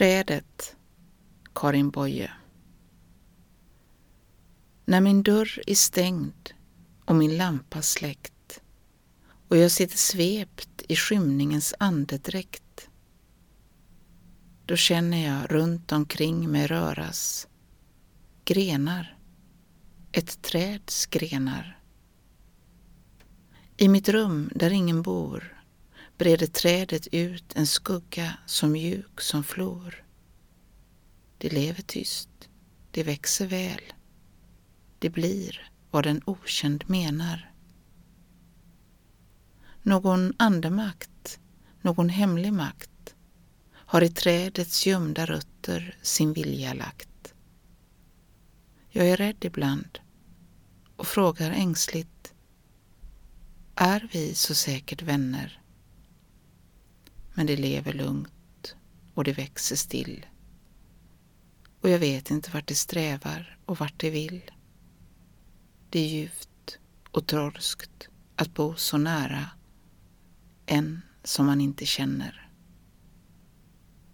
Trädet Karin Boye När min dörr är stängd och min lampa släckt och jag sitter svept i skymningens andedräkt då känner jag runt omkring mig röras grenar, ett träds grenar. I mitt rum där ingen bor breder trädet ut en skugga så mjuk som flor. Det lever tyst, det växer väl. Det blir vad en okänd menar. Någon andemakt, någon hemlig makt har i trädets gömda rötter sin vilja lagt. Jag är rädd ibland och frågar ängsligt Är vi så säkert vänner? Men det lever lugnt och det växer still. Och jag vet inte vart det strävar och vart det vill. Det är ljuvt och torskt att bo så nära en som man inte känner.